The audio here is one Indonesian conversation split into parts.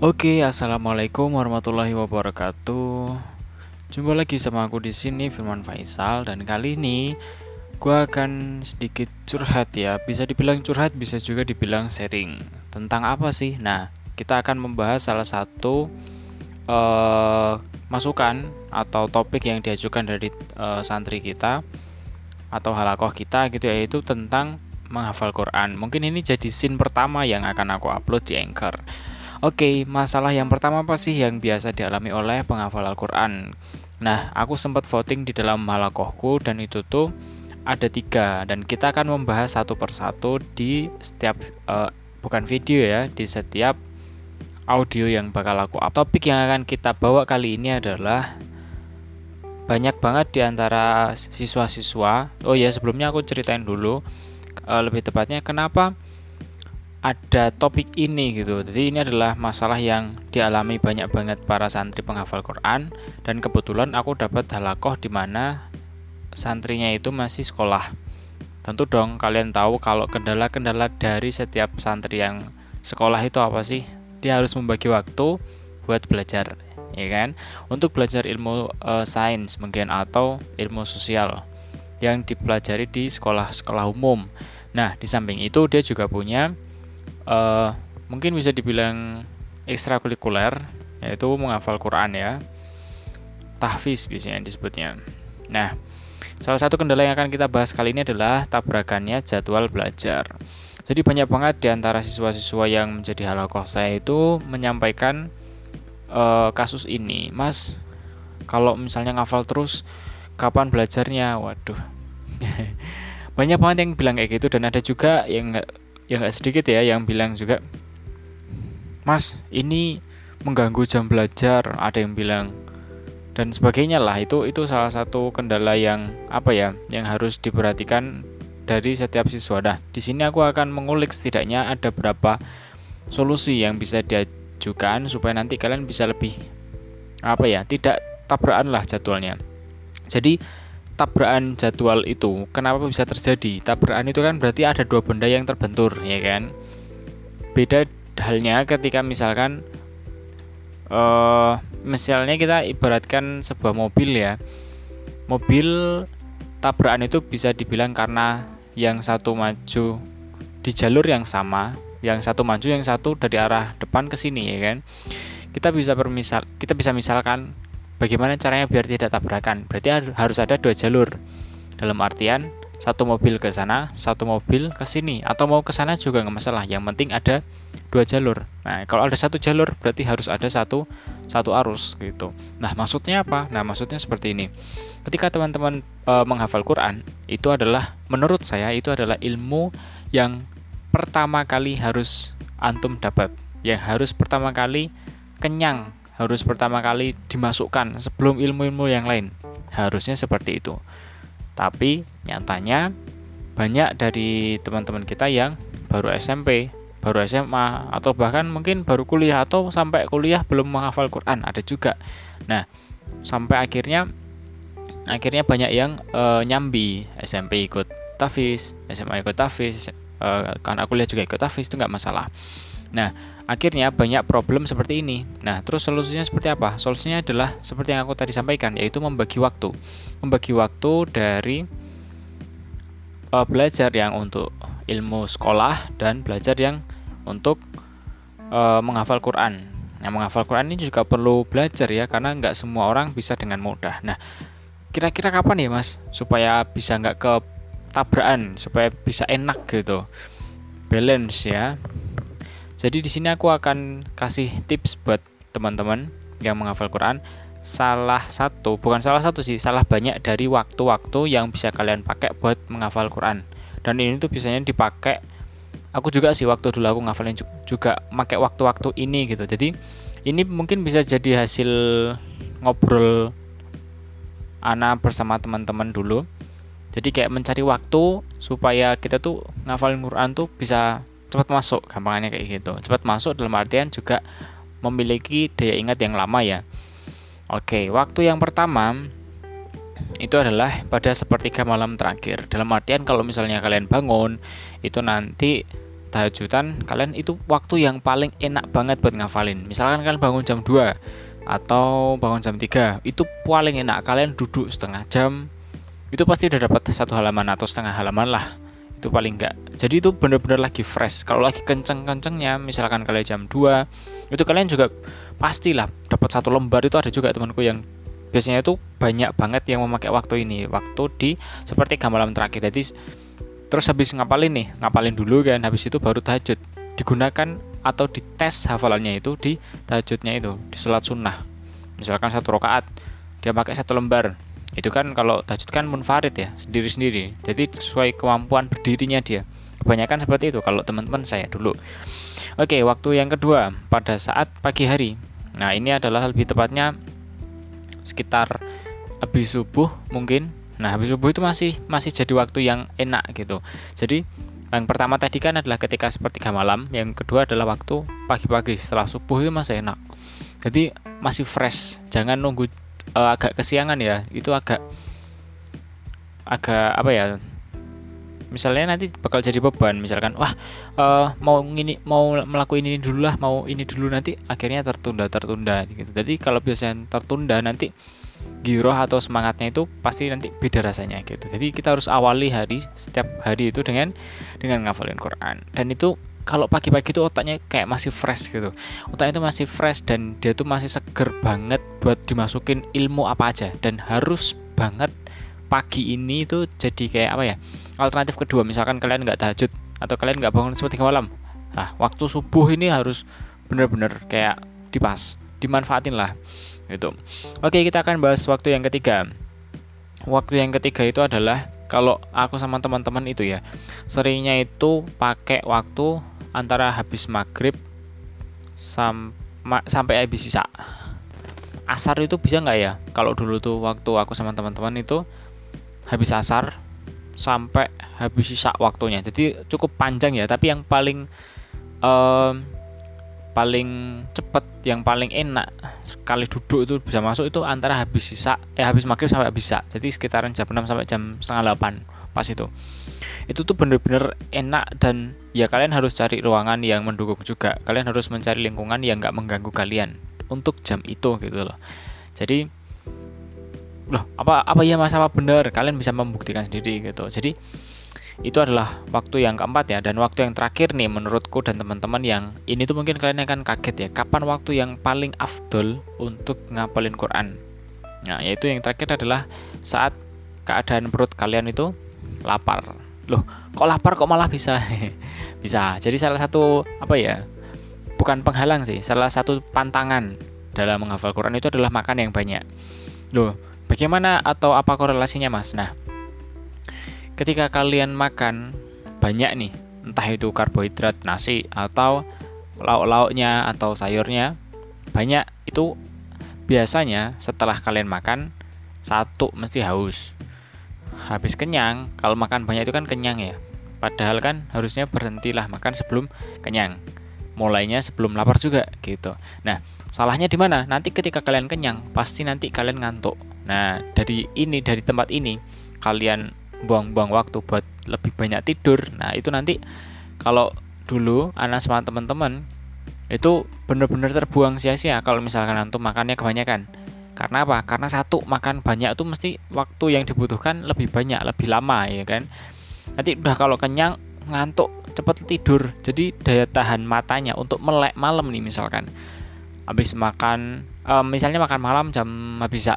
Oke, assalamualaikum warahmatullahi wabarakatuh. Jumpa lagi sama aku di sini Firman Faisal dan kali ini gue akan sedikit curhat ya. Bisa dibilang curhat, bisa juga dibilang sharing. Tentang apa sih? Nah, kita akan membahas salah satu uh, masukan atau topik yang diajukan dari uh, santri kita atau halakoh kita gitu yaitu tentang menghafal Quran. Mungkin ini jadi scene pertama yang akan aku upload di Anchor. Oke, masalah yang pertama apa sih yang biasa dialami oleh penghafal Al-Quran? Nah, aku sempat voting di dalam halakohku dan itu tuh ada tiga dan kita akan membahas satu persatu di setiap uh, bukan video ya di setiap audio yang bakal aku up. Topik yang akan kita bawa kali ini adalah banyak banget di antara siswa-siswa. Oh ya, sebelumnya aku ceritain dulu uh, lebih tepatnya kenapa ada topik ini gitu. Jadi ini adalah masalah yang dialami banyak banget para santri penghafal Quran dan kebetulan aku dapat halakoh di mana santrinya itu masih sekolah. Tentu dong kalian tahu kalau kendala-kendala dari setiap santri yang sekolah itu apa sih? Dia harus membagi waktu buat belajar, ya kan? Untuk belajar ilmu e, sains mungkin atau ilmu sosial yang dipelajari di sekolah-sekolah umum. Nah, di samping itu dia juga punya uh, mungkin bisa dibilang ekstrakurikuler yaitu menghafal Quran ya. Tahfiz biasanya disebutnya. Nah salah satu kendala yang akan kita bahas kali ini adalah tabrakannya jadwal belajar. Jadi banyak banget di antara siswa-siswa yang menjadi halakoh saya itu menyampaikan uh, kasus ini. Mas kalau misalnya ngafal terus kapan belajarnya? Waduh. Banyak banget yang bilang kayak gitu dan ada juga yang ya nggak sedikit ya yang bilang juga mas ini mengganggu jam belajar ada yang bilang dan sebagainya lah itu itu salah satu kendala yang apa ya yang harus diperhatikan dari setiap siswa. Nah, di sini aku akan mengulik setidaknya ada berapa solusi yang bisa diajukan supaya nanti kalian bisa lebih apa ya, tidak tabrakan lah jadwalnya. Jadi tabrakan jadwal itu kenapa bisa terjadi? Tabrakan itu kan berarti ada dua benda yang terbentur, ya kan? Beda halnya ketika misalkan uh, misalnya kita ibaratkan sebuah mobil ya. Mobil tabrakan itu bisa dibilang karena yang satu maju di jalur yang sama, yang satu maju, yang satu dari arah depan ke sini ya kan. Kita bisa permisal kita bisa misalkan Bagaimana caranya biar tidak tabrakan? Berarti harus ada dua jalur. Dalam artian satu mobil ke sana, satu mobil ke sini, atau mau ke sana juga nggak masalah. Yang penting ada dua jalur. Nah, kalau ada satu jalur berarti harus ada satu satu arus gitu. Nah, maksudnya apa? Nah, maksudnya seperti ini. Ketika teman-teman e, menghafal Quran, itu adalah menurut saya itu adalah ilmu yang pertama kali harus antum dapat, yang harus pertama kali kenyang harus pertama kali dimasukkan sebelum ilmu-ilmu yang lain. Harusnya seperti itu. Tapi nyatanya banyak dari teman-teman kita yang baru SMP, baru SMA atau bahkan mungkin baru kuliah atau sampai kuliah belum menghafal Quran, ada juga. Nah, sampai akhirnya akhirnya banyak yang e, nyambi SMP ikut tafis, SMA ikut tafis, e, karena kuliah juga ikut tafis itu nggak masalah. Nah, akhirnya banyak problem seperti ini. Nah, terus solusinya seperti apa? Solusinya adalah seperti yang aku tadi sampaikan, yaitu membagi waktu. Membagi waktu dari uh, belajar yang untuk ilmu sekolah dan belajar yang untuk uh, menghafal Quran. Nah, menghafal Quran ini juga perlu belajar ya, karena nggak semua orang bisa dengan mudah. Nah, kira-kira kapan ya, Mas, supaya bisa nggak ke tabrakan, supaya bisa enak gitu, balance ya. Jadi di sini aku akan kasih tips buat teman-teman yang menghafal Quran. Salah satu, bukan salah satu sih, salah banyak dari waktu-waktu yang bisa kalian pakai buat menghafal Quran. Dan ini tuh biasanya dipakai aku juga sih waktu dulu aku ngafalin juga pakai waktu-waktu ini gitu. Jadi ini mungkin bisa jadi hasil ngobrol anak bersama teman-teman dulu. Jadi kayak mencari waktu supaya kita tuh ngafalin Quran tuh bisa cepat masuk gampangannya kayak gitu. Cepat masuk dalam artian juga memiliki daya ingat yang lama ya. Oke waktu yang pertama itu adalah pada sepertiga malam terakhir. Dalam artian kalau misalnya kalian bangun itu nanti tahajudan kalian itu waktu yang paling enak banget buat ngafalin. Misalkan kalian bangun jam 2 atau bangun jam 3 itu paling enak. Kalian duduk setengah jam itu pasti udah dapat satu halaman atau setengah halaman lah itu paling enggak jadi itu bener-bener lagi fresh. Kalau lagi kenceng-kencengnya misalkan kalian jam 2 itu kalian juga pastilah dapat satu lembar. Itu ada juga temanku yang biasanya itu banyak banget yang memakai waktu ini. Waktu di seperti malam terakhir. Jadi terus habis ngapalin nih ngapalin dulu kan habis itu baru tahajud. Digunakan atau dites hafalannya itu di tahajudnya itu di sholat sunnah. Misalkan satu rakaat dia pakai satu lembar itu kan kalau tahajud kan munfarid ya sendiri-sendiri jadi sesuai kemampuan berdirinya dia. Kebanyakan seperti itu kalau teman-teman saya dulu. Oke waktu yang kedua pada saat pagi hari. Nah ini adalah lebih tepatnya sekitar habis subuh mungkin. Nah, habis subuh itu masih masih jadi waktu yang enak gitu. Jadi yang pertama tadi kan adalah ketika sepertiga malam, yang kedua adalah waktu pagi-pagi. Setelah subuh itu masih enak. Jadi masih fresh. Jangan nunggu uh, agak kesiangan ya. Itu agak agak apa ya? Misalnya nanti bakal jadi beban, misalkan wah uh, mau ini mau melakukan ini dulu lah, mau ini dulu nanti akhirnya tertunda tertunda gitu. Jadi kalau biasanya tertunda nanti giroh atau semangatnya itu pasti nanti beda rasanya gitu. Jadi kita harus awali hari setiap hari itu dengan dengan ngafalin Quran. Dan itu kalau pagi-pagi itu otaknya kayak masih fresh gitu. Otaknya itu masih fresh dan dia tuh masih seger banget buat dimasukin ilmu apa aja dan harus banget pagi ini itu jadi kayak apa ya? Alternatif kedua misalkan kalian nggak tahajud atau kalian nggak bangun seperti malam. Nah, waktu subuh ini harus bener-bener kayak dipas, dimanfaatin lah itu. Oke, kita akan bahas waktu yang ketiga. Waktu yang ketiga itu adalah kalau aku sama teman-teman itu ya, seringnya itu pakai waktu antara habis maghrib sam sampai habis sisa. Asar itu bisa nggak ya? Kalau dulu tuh waktu aku sama teman-teman itu habis asar sampai habis sisa waktunya. Jadi cukup panjang ya, tapi yang paling um, paling cepat yang paling enak sekali duduk itu bisa masuk itu antara habis sisa eh habis maghrib sampai habis sisa jadi sekitaran jam 6 sampai jam setengah 8 pas itu. Itu tuh bener-bener enak dan ya kalian harus cari ruangan yang mendukung juga. Kalian harus mencari lingkungan yang nggak mengganggu kalian untuk jam itu gitu loh. Jadi loh apa apa ya mas? Apa bener? Kalian bisa membuktikan sendiri gitu. Jadi itu adalah waktu yang keempat ya. Dan waktu yang terakhir nih menurutku dan teman-teman yang ini tuh mungkin kalian akan kaget ya. Kapan waktu yang paling afdol untuk ngapalin Quran? Nah yaitu yang terakhir adalah saat keadaan perut kalian itu lapar. Loh kok lapar kok malah bisa? Bisa. Jadi salah satu apa ya bukan penghalang sih salah satu pantangan dalam menghafal Quran itu adalah makan yang banyak. Loh bagaimana atau apa korelasinya mas? Nah ketika kalian makan banyak nih, entah itu karbohidrat nasi atau lauk-lauknya atau sayurnya banyak itu biasanya setelah kalian makan satu mesti haus. Habis kenyang, kalau makan banyak itu kan kenyang ya. Padahal kan harusnya berhentilah makan sebelum kenyang. Mulainya sebelum lapar juga gitu. Nah, salahnya di mana? Nanti ketika kalian kenyang, pasti nanti kalian ngantuk. Nah, dari ini dari tempat ini kalian buang-buang waktu buat lebih banyak tidur nah itu nanti kalau dulu anak sama teman-teman itu benar-benar terbuang sia-sia kalau misalkan antum makannya kebanyakan karena apa? Karena satu makan banyak itu mesti waktu yang dibutuhkan lebih banyak lebih lama ya kan? Nanti udah kalau kenyang ngantuk cepat tidur. Jadi daya tahan matanya untuk melek malam nih misalkan. Habis makan um, misalnya makan malam jam habis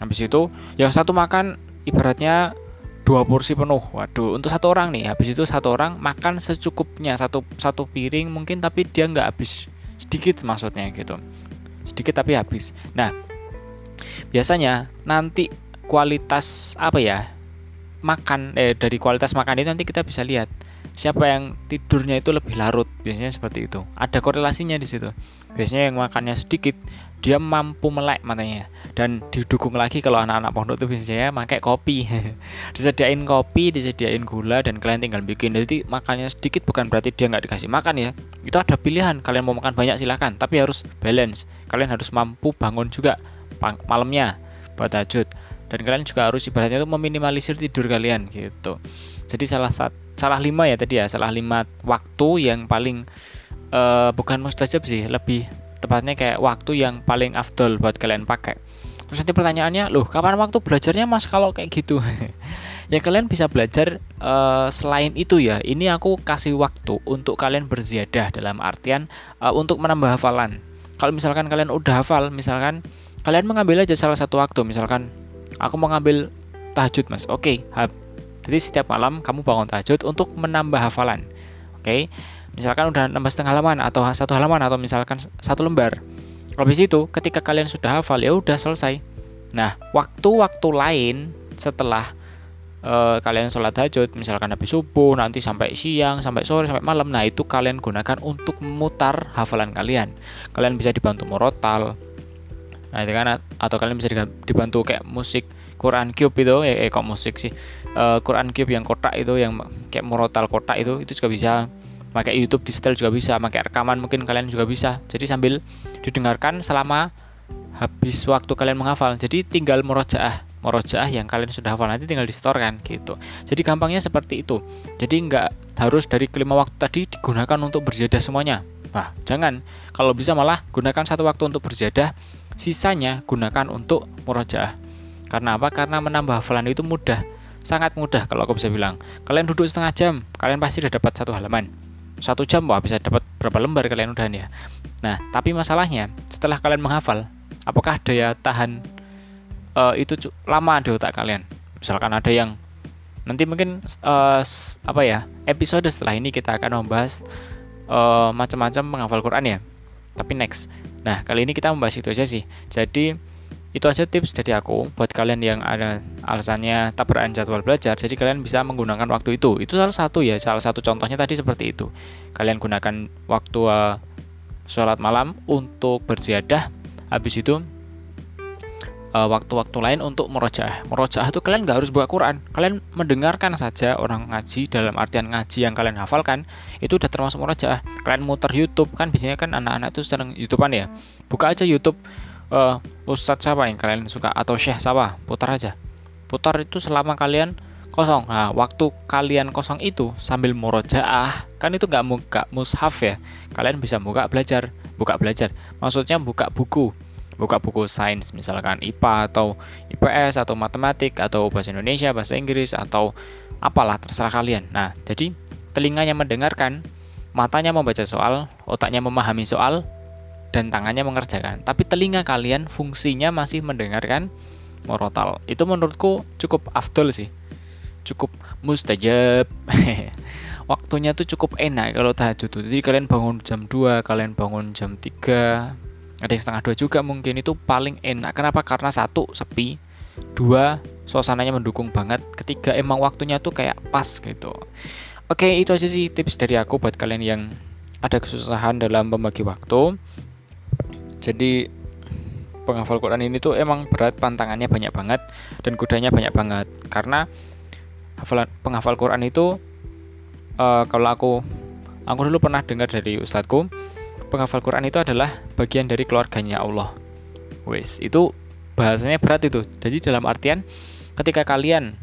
habis itu yang satu makan ibaratnya dua porsi penuh. Waduh untuk satu orang nih habis itu satu orang makan secukupnya satu satu piring mungkin tapi dia nggak habis. Sedikit maksudnya gitu. Sedikit tapi habis. Nah biasanya nanti kualitas apa ya makan eh dari kualitas makan itu nanti kita bisa lihat siapa yang tidurnya itu lebih larut. Biasanya seperti itu. Ada korelasinya di situ. Biasanya yang makannya sedikit dia mampu melek matanya. Dan didukung lagi kalau anak-anak pondok itu biasanya pakai kopi. Disediain kopi disediain gula dan kalian tinggal bikin. Jadi makannya sedikit bukan berarti dia nggak dikasih makan ya. Itu ada pilihan. Kalian mau makan banyak silahkan tapi harus balance. Kalian harus mampu bangun juga malamnya buat tajud dan kalian juga harus ibaratnya itu meminimalisir tidur kalian gitu. Jadi salah satu salah lima ya tadi ya salah lima waktu yang paling uh, bukan mustajab sih lebih tepatnya kayak waktu yang paling afdol buat kalian pakai. Terus nanti pertanyaannya loh kapan waktu belajarnya mas? Kalau kayak gitu. Ya kalian bisa belajar uh, selain itu ya. Ini aku kasih waktu untuk kalian berziyadah dalam artian uh, untuk menambah hafalan. Kalau misalkan kalian udah hafal misalkan kalian mengambil aja salah satu waktu misalkan aku mau ngambil tahajud mas. Oke okay, jadi setiap malam kamu bangun tahajud untuk menambah hafalan oke? Okay? misalkan udah nambah setengah halaman atau satu halaman atau misalkan satu lembar. Habis itu ketika kalian sudah hafal ya udah selesai. Nah waktu-waktu lain setelah uh, kalian sholat tahajud misalkan habis subuh nanti sampai siang sampai sore sampai malam nah itu kalian gunakan untuk memutar hafalan kalian. Kalian bisa dibantu morotal nah itu kan atau kalian bisa dibantu kayak musik Quran Cube itu eh, eh kok musik sih? Uh, Quran Cube yang kotak itu yang kayak morotal kotak itu itu juga bisa. Pakai YouTube di setel juga bisa pakai rekaman mungkin kalian juga bisa. Jadi sambil didengarkan selama habis waktu kalian menghafal. Jadi tinggal murojaah murojaah yang kalian sudah hafal nanti tinggal distorkan gitu. Jadi gampangnya seperti itu. Jadi nggak harus dari kelima waktu tadi digunakan untuk berjadah semuanya. Wah, jangan. Kalau bisa malah gunakan satu waktu untuk berjadah, sisanya gunakan untuk murojaah. Karena apa? Karena menambah hafalan itu mudah. Sangat mudah kalau aku bisa bilang. Kalian duduk setengah jam, kalian pasti sudah dapat satu halaman satu jam wah bisa dapat berapa lembar kalian udah ya nah tapi masalahnya setelah kalian menghafal apakah daya tahan uh, itu lama di otak kalian misalkan ada yang nanti mungkin uh, apa ya episode setelah ini kita akan membahas uh, macam-macam menghafal Quran ya tapi next nah kali ini kita membahas itu aja sih. Jadi itu aja tips dari aku buat kalian yang ada alasannya tabrakan jadwal belajar. Jadi kalian bisa menggunakan waktu itu. Itu salah satu ya salah satu contohnya tadi seperti itu. Kalian gunakan waktu uh, sholat malam untuk berziyadah. Habis itu waktu-waktu lain untuk merojaah. Merojaah itu kalian nggak harus buka Quran. Kalian mendengarkan saja orang ngaji dalam artian ngaji yang kalian hafalkan itu udah termasuk merojaah. Kalian muter YouTube kan biasanya kan anak-anak itu sering YouTubean ya. Buka aja YouTube uh, ustadz siapa yang kalian suka atau syekh siapa putar aja. Putar itu selama kalian kosong. Nah waktu kalian kosong itu sambil murojaah kan itu nggak buka mushaf ya. Kalian bisa buka belajar buka belajar. Maksudnya buka buku buka buku sains misalkan IPA atau IPS atau matematik atau bahasa Indonesia bahasa Inggris atau apalah terserah kalian nah jadi telinganya mendengarkan matanya membaca soal otaknya memahami soal dan tangannya mengerjakan. Tapi telinga kalian fungsinya masih mendengarkan morotal. Itu menurutku cukup afdol sih. Cukup mustajab. Waktunya tuh cukup enak kalau tahajud tuh. Jadi kalian bangun jam 2, kalian bangun jam 3, ada yang setengah 2 juga mungkin itu paling enak. Kenapa? Karena satu sepi, dua suasananya mendukung banget, ketiga emang waktunya tuh kayak pas gitu. Oke, itu aja sih tips dari aku buat kalian yang ada kesusahan dalam membagi waktu jadi penghafal Quran ini tuh emang berat pantangannya banyak banget dan kudanya banyak banget karena hafalan penghafal Quran itu uh, kalau aku aku dulu pernah dengar dari ustadku penghafal Quran itu adalah bagian dari keluarganya Allah. Wes itu bahasanya berat itu. Jadi dalam artian ketika kalian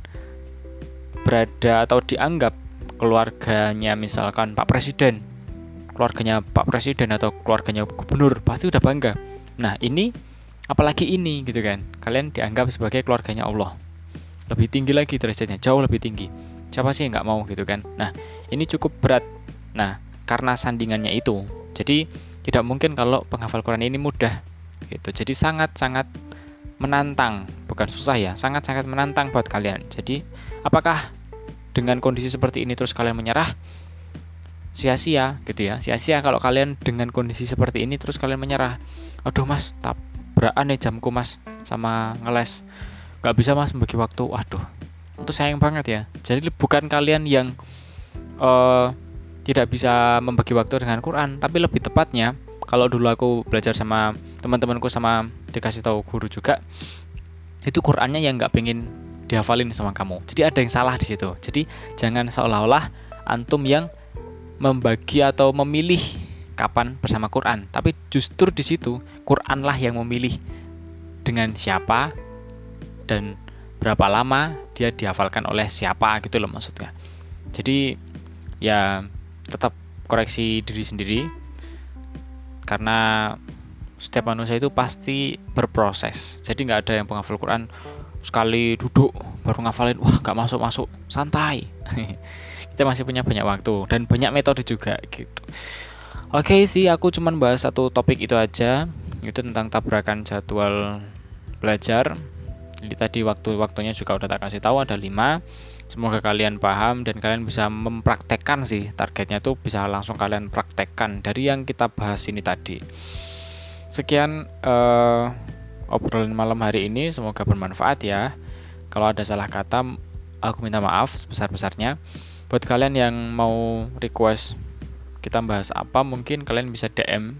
berada atau dianggap keluarganya misalkan Pak Presiden keluarganya Pak Presiden atau keluarganya gubernur pasti udah bangga. Nah ini apalagi ini gitu kan. Kalian dianggap sebagai keluarganya Allah. Lebih tinggi lagi derajatnya jauh lebih tinggi. Siapa sih yang nggak mau gitu kan? Nah ini cukup berat. Nah karena sandingannya itu. Jadi tidak mungkin kalau penghafal Quran ini mudah gitu. Jadi sangat sangat menantang bukan susah ya sangat sangat menantang buat kalian. Jadi apakah dengan kondisi seperti ini terus kalian menyerah? Sia-sia gitu ya. Sia-sia kalau kalian dengan kondisi seperti ini terus kalian menyerah. Aduh mas tabrakan nih jamku mas sama ngeles. Nggak bisa mas membagi waktu. Waduh itu sayang banget ya. Jadi bukan kalian yang uh, tidak bisa membagi waktu dengan Quran. Tapi lebih tepatnya kalau dulu aku belajar sama teman-temanku sama dikasih tahu guru juga itu Qurannya yang nggak pengen dihafalin sama kamu. Jadi ada yang salah di situ. Jadi jangan seolah-olah antum yang membagi atau memilih kapan bersama Quran, tapi justru di situ Quranlah yang memilih dengan siapa dan berapa lama dia dihafalkan oleh siapa gitu loh maksudnya. jadi ya tetap koreksi diri sendiri. Karena setiap manusia itu pasti berproses. Jadi nggak ada yang penghafal Quran sekali duduk baru ngafalin wah nggak masuk masuk santai. Kita masih punya banyak waktu dan banyak metode juga gitu. Oke sih aku cuman bahas satu topik itu aja. Itu tentang tabrakan jadwal belajar. Jadi tadi waktu-waktunya juga udah tak kasih tahu ada lima semoga kalian paham dan kalian bisa mempraktekkan sih targetnya tuh bisa langsung kalian praktekkan dari yang kita bahas ini tadi Sekian uh, obrolan malam hari ini, semoga bermanfaat ya. Kalau ada salah kata, aku minta maaf sebesar-besarnya. Buat kalian yang mau request kita bahas apa, mungkin kalian bisa DM.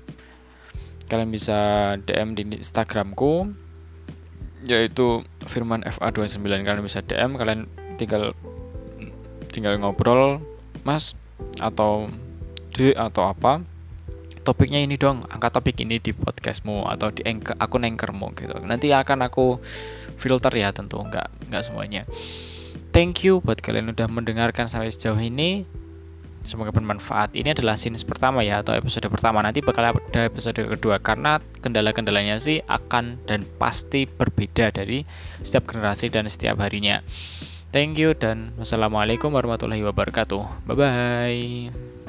Kalian bisa DM di Instagramku yaitu Firman FA29 kalian bisa DM kalian tinggal tinggal ngobrol Mas atau D atau apa topiknya ini dong angkat topik ini di podcastmu atau di anchor, akun anchormu gitu. Nanti akan aku filter ya tentu nggak nggak semuanya. Thank you buat kalian udah mendengarkan sampai sejauh ini. Semoga bermanfaat. Ini adalah scenes pertama ya atau episode pertama. Nanti bakal ada episode kedua karena kendala-kendalanya sih akan dan pasti berbeda dari setiap generasi dan setiap harinya thank you dan wassalamualaikum warahmatullahi wabarakatuh. Bye bye